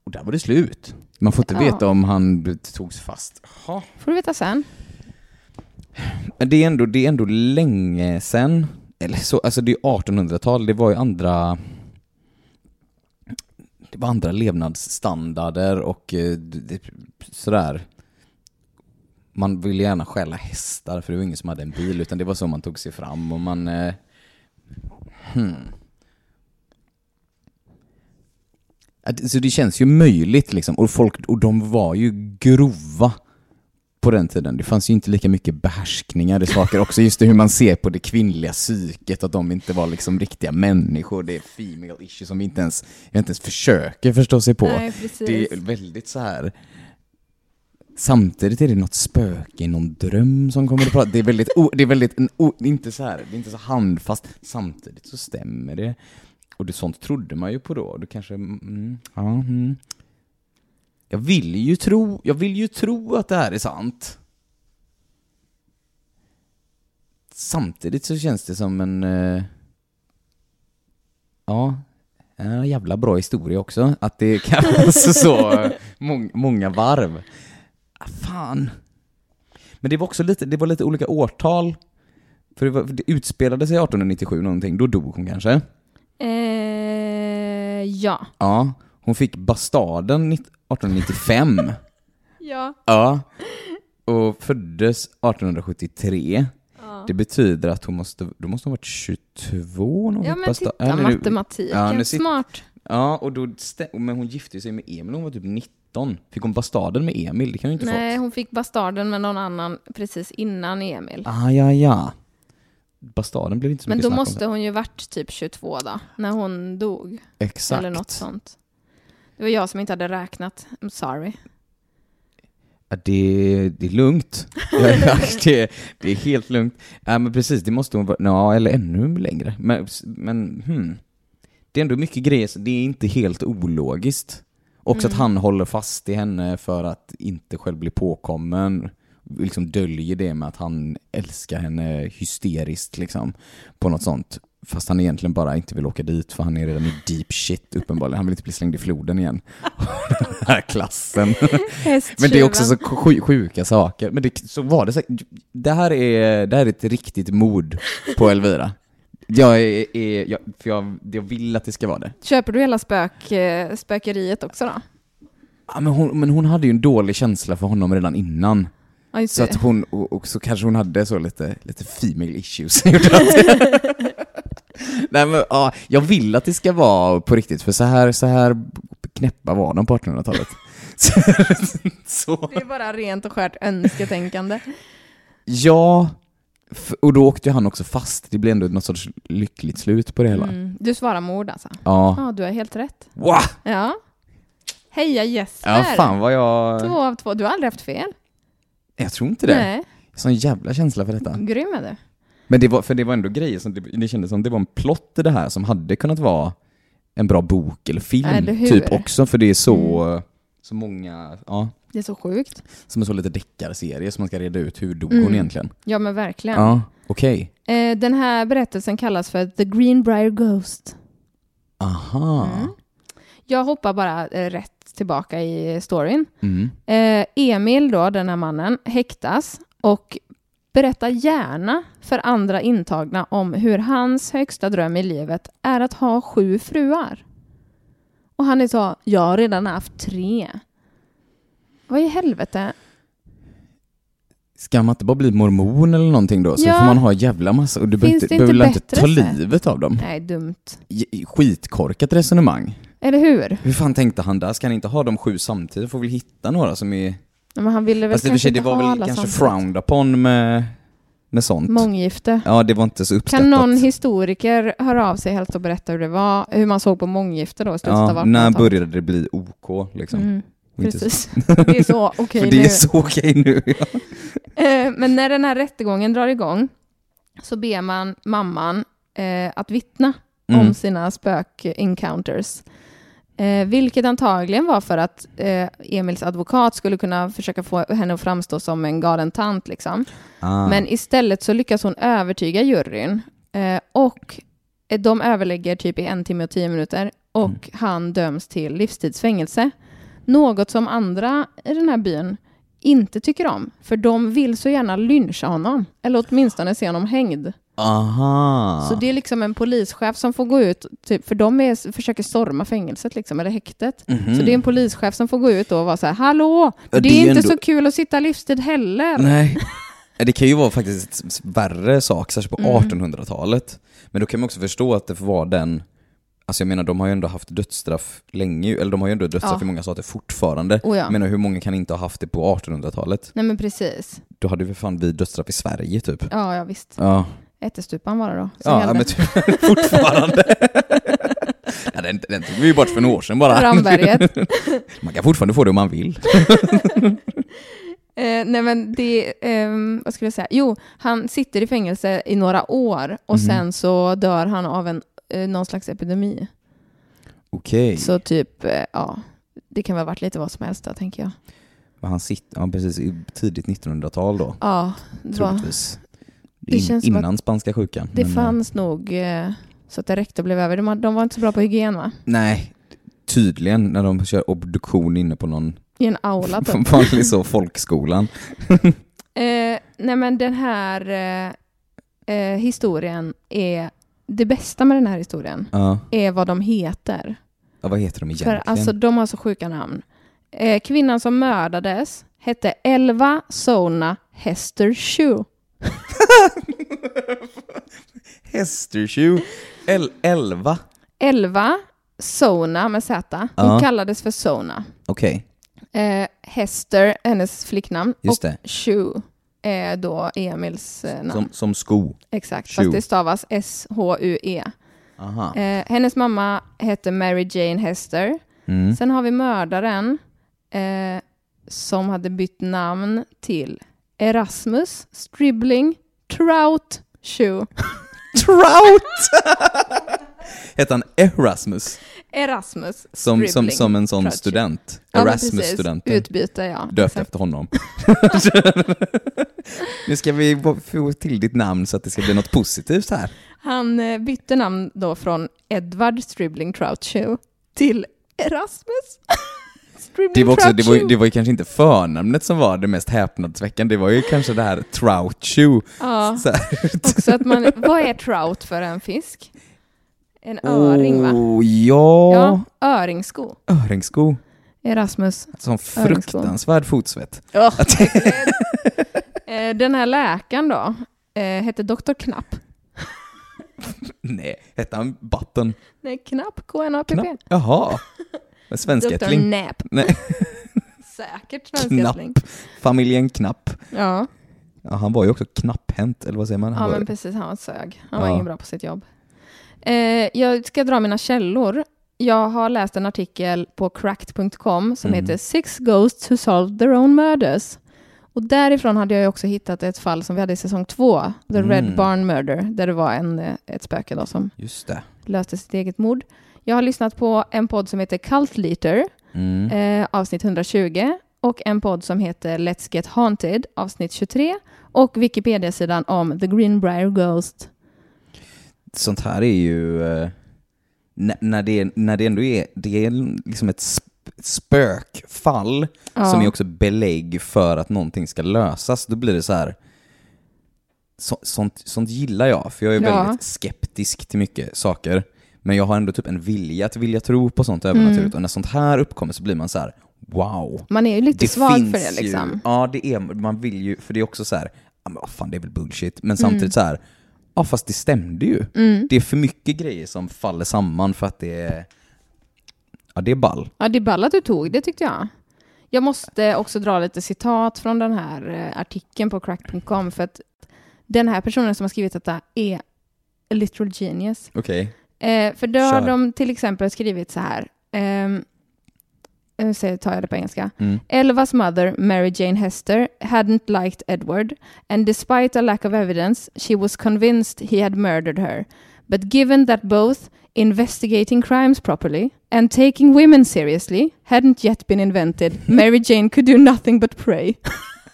Och där var det slut. Man får inte Ja. veta om han togs fast. Jaha. Får du veta sen. Men det är ändå, det är ändå länge sen. Eller så, alltså det är 1800-tal, det var ju andra... Det var andra levnadsstandarder och eh, sådär. Man ville gärna stjäla hästar för det var ingen som hade en bil utan det var så man tog sig fram och man... Eh, hmm. Så det känns ju möjligt liksom och folk, och de var ju grova på den tiden. Det fanns ju inte lika mycket behärskningar i saker också. Just det hur man ser på det kvinnliga psyket, att de inte var liksom riktiga människor. Det är female issue som vi inte ens, vi inte ens försöker förstå sig på. Nej, det är väldigt så här. Samtidigt är det något spöke i någon dröm som kommer att prata. Det är väldigt, o, det är väldigt, en, o, inte så här, det är inte så handfast. Samtidigt så stämmer det. Och det sånt trodde man ju på då. Du kanske, mm, ja, mm. Jag vill ju tro, jag vill ju tro att det här är sant. Samtidigt så känns det som en, eh, ja, en jävla bra historia också. Att det kallas så eh, mång, många varv. Ah, fan. Men det var också lite, det var lite olika årtal. För det, var, det utspelade sig 1897 någonting, då dog hon kanske. Eh, ja. Ja, hon fick bastarden 1895. Ja. Ja. Och föddes 1873. Det betyder att hon måste, då måste hon varit 22 när hon Ja fick men titta, Ja, nu- matematiken. ja, nu sit- Smart. Ja, och då stä- men hon gifte sig med Emil när hon var typ 19. Fick hon bastarden med Emil? Det kan hon inte Nej, fått. hon fick bastarden med någon annan precis innan Emil. Ah, ja, ja. Bastarden blev inte så Men mycket då snack om måste hon ju varit typ 22 då, när hon dog. Exakt. Eller något sånt. Det var jag som inte hade räknat. I'm sorry. Ja, det, det är lugnt. Det, det är helt lugnt. Ja, men precis, det måste hon vara, ja, eller ännu längre. Men, men hmm. Det är ändå mycket grejer, så det är inte helt ologiskt. Också att han håller fast i henne för att inte själv bli påkommen. Liksom döljer det med att han älskar henne hysteriskt liksom. På något sånt. Fast han egentligen bara inte vill åka dit för han är redan i deep shit uppenbarligen. Han vill inte bli slängd i floden igen. Den här klassen. Men det är också så sju- sjuka saker. Men det, så var det säkert. Det här är, det här är ett riktigt mord på Elvira. Jag, är, är, jag, för jag, jag vill att det ska vara det. Köper du hela spök, eh, spökeriet också då? Ja, men, hon, men hon hade ju en dålig känsla för honom redan innan. Ja, Så att hon, och, och så kanske hon hade så lite, lite female issues. Nej men ja, jag vill att det ska vara på riktigt, för så här, så här knäppa var de på 1800-talet. så, Det är bara rent och skärt önsketänkande. ja, Och då åkte han också fast. Det blev ändå något sorts lyckligt slut på det hela. Mm. Du svarar mord alltså? Ja. Ja, du har helt rätt. Wow! Ja. Heja Jesper! Ja, fan vad jag... Två av två. Du har aldrig haft fel. Jag tror inte det. Nej, Sån jävla känsla för detta. grym är du. Men det var, för det var ändå grejer som, det, det kändes som det var en plott i det här som hade kunnat vara en bra bok eller film Eller typ också, för det är så, så många, ja, Det är så sjukt. som en så lite deckarserie som man ska reda ut hur dog hon Mm. egentligen. Ja, men verkligen. Ja, okej. Eh, den här berättelsen kallas för The Greenbrier Ghost. Aha. Mm. Jag hoppar bara eh, rätt tillbaka i storyn. Mm. Eh, Emil då, den här mannen, häktas och berättar gärna för andra intagna om hur hans högsta dröm i livet är att ha sju fruar. Och han så, jag har redan haft tre. Vad i helvete? Ska man inte bara bli mormon eller någonting då? Så Ja. får man ha jävla massa, och du Finns behöver inte inte ta sätt? livet av dem? Nej, dumt. Skitkorkat resonemang. Eller hur? Hur fan tänkte han där? Ska han inte ha de sju samtidigt? Får väl hitta några som är... Men han ville väl Fast kanske det inte var ha väl alla kanske samtidigt. frowned upon med, med sånt. Månggifte. Ja, det var inte så uppskattat. Kan någon historiker höra av sig helt och berätta hur det var, hur man såg på månggifte då i slutet av ja, när 1800-talet? började det bli OK liksom? Mm, Och inte- precis. Det är så okej För nu. det är så okej nu. Ja. Eh, Men när den här rättegången drar igång så ber man mamman eh, att vittna Mm. om sina spök-encounters. Eh, vilket antagligen var för att eh, Emils advokat skulle kunna försöka få henne att framstå som en galen tant. Liksom. Ah. Men istället så lyckas hon övertyga juryn eh, och eh, de överlägger typ i en timme och tio minuter och Mm. han döms till livstidsfängelse. Något som andra i den här byn inte tycker om, för de vill så gärna lyncha honom, eller åtminstone se honom hängd. Aha. Så det är liksom en polischef som får gå ut, typ, för de är, försöker storma fängelset, liksom, eller häktet. Mhm. Så det är en polischef som får gå ut och vara så här, hallå, det, det är inte ändå- så kul att sitta livstid heller. Nej. Det kan ju vara faktiskt värre sak, särskilt på Mm. 1800-talet. Men då kan man också förstå att det var den Alltså jag menar, de har ju ändå haft dödsstraff länge, eller de har ju ändå dödsstraff Ja. i många stater fortfarande. Oh ja. Jag menar, hur många kan inte ha haft det på 1800-talet? Nej men precis. Då hade vi fan vi dödsstraff i Sverige typ. Ja, ja visst. Ja, Ättestupan det då. ja gällde. men typ, fortfarande. ja, den, den tog vi ju bort för några år sedan bara. Ramberget. Man kan fortfarande få det om man vill. Eh, nej men det, ehm, vad skulle jag säga? Jo, han sitter i fängelse i några år och Mhm. sen så dör han av en, eh, någon slags epidemi. Okej. Så typ, eh, ja, det kan väl ha varit lite vad som helst där tänker jag. Men Han sitter, ja precis, tidigt 1900-tal då, Ja, troligtvis. Det In, innan spanska sjukan. det men, eh, fanns nog eh, så att det räckte och blev över. De, de var inte så bra på hygien va? Nej, tydligen när de kör obduktion inne på någon I en aula typ. vanlig så folkskolan. Eh, nej men den här eh, eh, historien är, det bästa med den här historien Ja. är vad de heter. ja, vad heter de egentligen? För alltså de har så sjuka namn. Eh, kvinnan som mördades hette Elva Sona Hester Shoe. Hästershoe, El 11. Elva Sona med Z. Hon Ja. kallades för Sona. Okej, Eh, Hester, hennes flicknamn. just och det. Shoe är då Emils eh, namn. Som, som sko. Exakt, Shoe. fast det stavas S-H-U-E. Aha. Eh, hennes mamma hette Mary Jane Hester. Mm. Sen har vi mördaren eh, som hade bytt namn till Erasmus Stribbling Trout Shoe. Trout! Hette han Erasmus? Erasmus Som, som, som en sån Trout Shoe. student. Ja. Erasmus-studenten. Utbyte, ja. Döpt Exakt. efter honom. nu ska vi få till ditt namn så att det ska bli något positivt här. Han eh, bytte namn då från Edward Stribbling Trout Shoe till Erasmus Det var, också, det, var, det var ju kanske inte förnamnet som var det mest häpnadsväckande, det var ju kanske det här Trout Shoe. Ja, också att man, vad är trout för en fisk? En öring va? Oh, ja. Ja, öringsko. Öringssko. Erasmus. Sån fruktansvärd fotsvett. Oh, Den här läkaren då, eh, hette Dr. Knapp. Nej, hette han Button? Nej, K-N-A-P-P. Knapp? Jaha. En Dr. svenskättling? Nap. Nej, Säkert svenskättling. familjen Knapp. Ja. Ja, han var ju också knapphänt, eller vad säger man? Han Ja, var, men precis. Han var sög. Han var Ja. ingen bra på sitt jobb. Eh, jag ska dra mina källor. Jag har läst en artikel på cracked.com som Mm. heter Six Ghosts Who Solved Their Own Murders. Och därifrån hade jag också hittat ett fall som vi hade i säsong två, The Mm. Red Barn Murder, där det var en, eh, ett spöke då som löste sitt eget mord. Jag har lyssnat på en podd som heter Cult Leader, Mm. eh, avsnitt 120, och en podd som heter Let's Get Haunted, avsnitt 23, och Wikipedia-sidan om The Greenbrier Ghost. Sånt här är ju... Eh, när, när, det, när det ändå är, det är liksom ett sp- spökfall Ja. som är också belägg för att någonting ska lösas, då blir det så här... Så, sånt, sånt gillar jag, för jag är Ja. väldigt skeptisk till mycket saker. Men jag har ändå typ en vilja att vilja tro på sånt övernaturligt. Mm. Och när sånt här uppkommer så blir man så här: wow. Man är ju lite svag för det liksom. Ju, ja, det är, man vill ju, för det är också så här, ja men vad fan det är väl bullshit. Men Mm. samtidigt så här, ja fast det stämde ju. Det är för mycket grejer som faller samman för att det är, ja det är ball. Ja, det är ball att du tog det tyckte jag. Jag måste också dra lite citat från den här eh, artikeln på crack.com för att den här personen som har skrivit detta är a literal genius. Okej. Eh, för då har Kör. de till exempel skrivit så här. ehm, nu säger- tar jag det på engelska. Mm. Elvas mother, Mary Jane Hester, hadn't liked Edward, and despite a lack of evidence, she was convinced he had murdered her. But given that both investigating crimes properly and taking women seriously hadn't yet been invented, Mary Jane could do nothing but pray.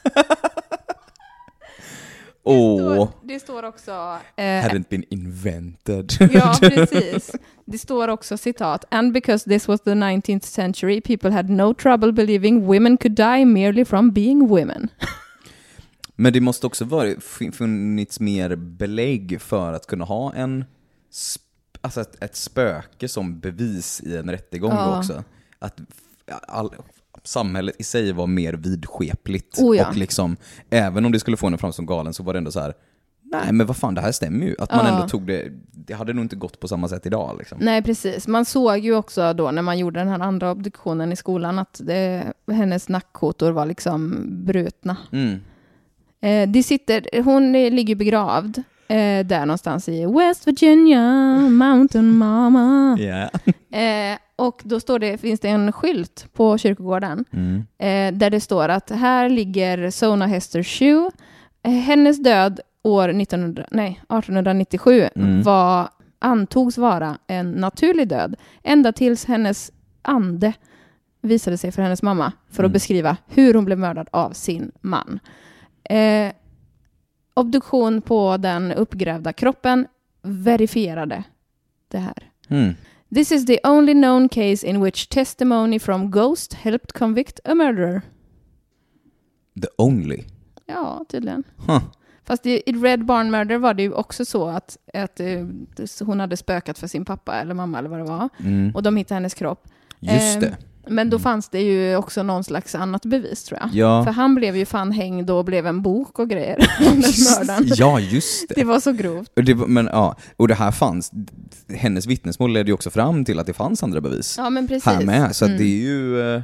Åh, Det står också... eh, hadn't been invented. Ja, precis. Det står också citat, and because this was the 19th century, people had no trouble believing women could die merely from being women. Men det måste också vara, fin- funnits mer belägg för att kunna ha en, alltså ett, ett spöke som bevis i en rättegång Ja. också. Att all, samhället i sig var mer vidskepligt. Oh ja. Och liksom, även om det skulle få en fram som galen så var det ändå så här. nej men vad fan det här stämmer ju. Att man Ja. ändå tog det, det hade nog inte gått på samma sätt idag liksom. Nej, precis. Man såg ju också då när man gjorde den här andra obduktionen i skolan att det, hennes nackkotor var liksom brutna. Mm. Eh, det sitter, hon ligger begravd eh, där någonstans i West Virginia, Mountain Mama. Yeah. Eh, och då står det, finns det en skylt på kyrkogården Mm. eh, där det står att här ligger Sona Hester Shoe. Eh, hennes död år 1900, nej, 1897 Mm. var, antogs vara en naturlig död ända tills hennes ande visade sig för hennes mamma för att Mm. beskriva hur hon blev mördad av sin man. Eh, obduktion på den uppgrävda kroppen verifierade det här. This is the only known case in which testimony from ghost helped convict a murderer. The only. Ja, tydligen. Huh. Fast i, Red Barn Murder var det ju också så att, att eh, hon hade spökat för sin pappa eller mamma eller vad det var. Mm. Och de hittade hennes kropp. Just Ehm, det. Men då fanns det ju också någon slags annat bevis tror jag. Ja. För han blev ju fan hängd och blev en bok och grejer. den mördaren. ja, just det. Det var så grovt. Det, men ja, och det här fanns, hennes vittnesmål ledde ju också fram till att det fanns andra bevis Ja, men precis. här med, så Mm. det är ju, eh,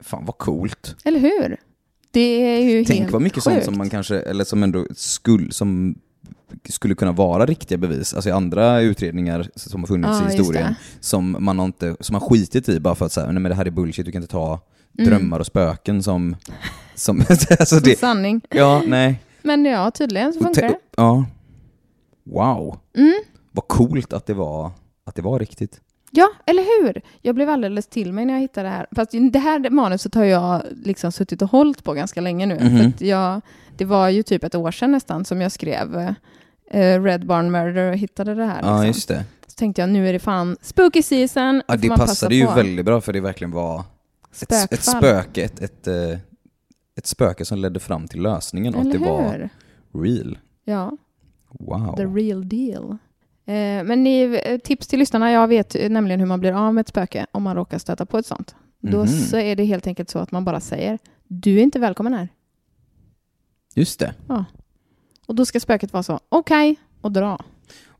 fan vad coolt. Eller hur? Det är ju Tänk helt vad mycket sånt sjukt. som man kanske, eller som ändå skulle, som skulle kunna vara riktiga bevis, alltså i andra utredningar som har funnits Ja, i historien, som man inte, som man skitit i bara för att säga, nej men det här är bullshit, du kan inte ta Mm. drömmar och spöken som, som alltså det, sanning. ja, nej. Men ja, tydligen så funkar det. Ja. Wow. Mm. Vad coolt att det var, att det var riktigt. Ja, eller hur? Jag blev alldeles till mig när jag hittade det här. Fast det här manuset har jag liksom suttit och hållit på ganska länge nu. Mhm. För att jag, det var ju typ ett år sedan nästan som jag skrev eh, Red Barn Murder och hittade det här. Ja, liksom. just det. Så tänkte jag, nu är det fan spooky season. Ja, det passade ju på. väldigt bra för det verkligen var ett, ett spöke, ett, ett, eh, ett spöke som ledde fram till lösningen och att Eller det var hur? real. Ja, Wow. the real deal. Eh, men ni, eh, tips till lyssnarna, jag vet eh, nämligen hur man blir av med ett spöke om man råkar stöta på ett sånt. Då Mhm. så är det helt enkelt så att man bara säger, du är inte välkommen här. Just det. Och då ska spöket vara så, okej, och dra.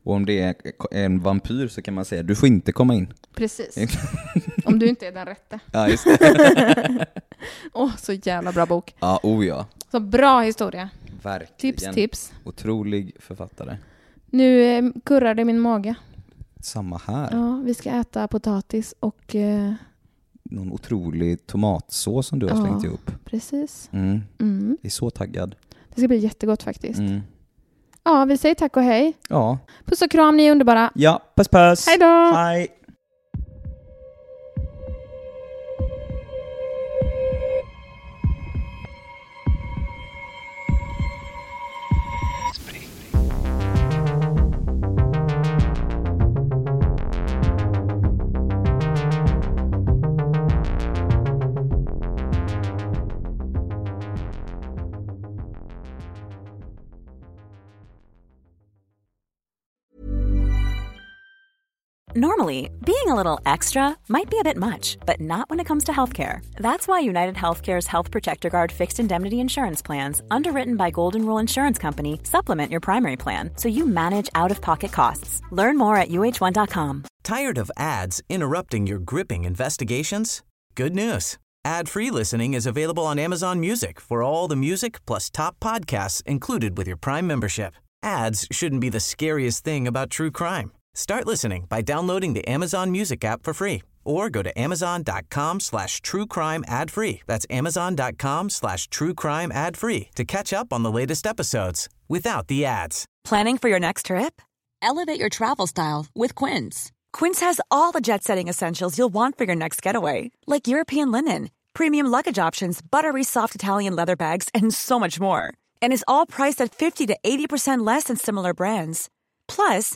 Och om det är en vampyr så kan man säga du får inte komma in. Precis. Om du inte är den rätte. Ja, just det. Åh, så jävla bra bok. ja, oh ja. Så bra historia. Verkligen. Tips, tips. Otrolig författare. Nu eh, kurrar det i min mage. Samma här. Ja, vi ska äta potatis och... Eh, Någon otrolig tomatsås som du har Ja. slängt ihop. precis. Mm. Mm. Jag är så taggad. Det ska bli jättegott faktiskt. Mm. Ja, vi säger tack och hej. Ja. Puss och kram, ni är underbara. Ja, puss puss! Hej då! Hej! Normally, being a little extra might be a bit much, but not when it comes to healthcare. That's why United Healthcare's Health Protector Guard fixed indemnity insurance plans, underwritten by Golden Rule Insurance Company, supplement your primary plan so you manage out of pocket costs. Learn more at uh1.com. Tired of ads interrupting your gripping investigations? Good news. Ad-free listening is available on Amazon Music for all the music plus top podcasts included with your Prime membership. Ads shouldn't be the scariest thing about true crime. Start listening by downloading the Amazon Music app for free or go to amazon.com slash true crime ad free. That's amazon.com slash true crime ad free to catch up on the latest episodes without the ads. Planning for your next trip? Elevate your travel style with Quince. Quince has all the jet setting essentials you'll want for your next getaway, like European linen, premium luggage options, buttery soft Italian leather bags, and so much more. And is all priced at 50 to 80% less than similar brands. Plus,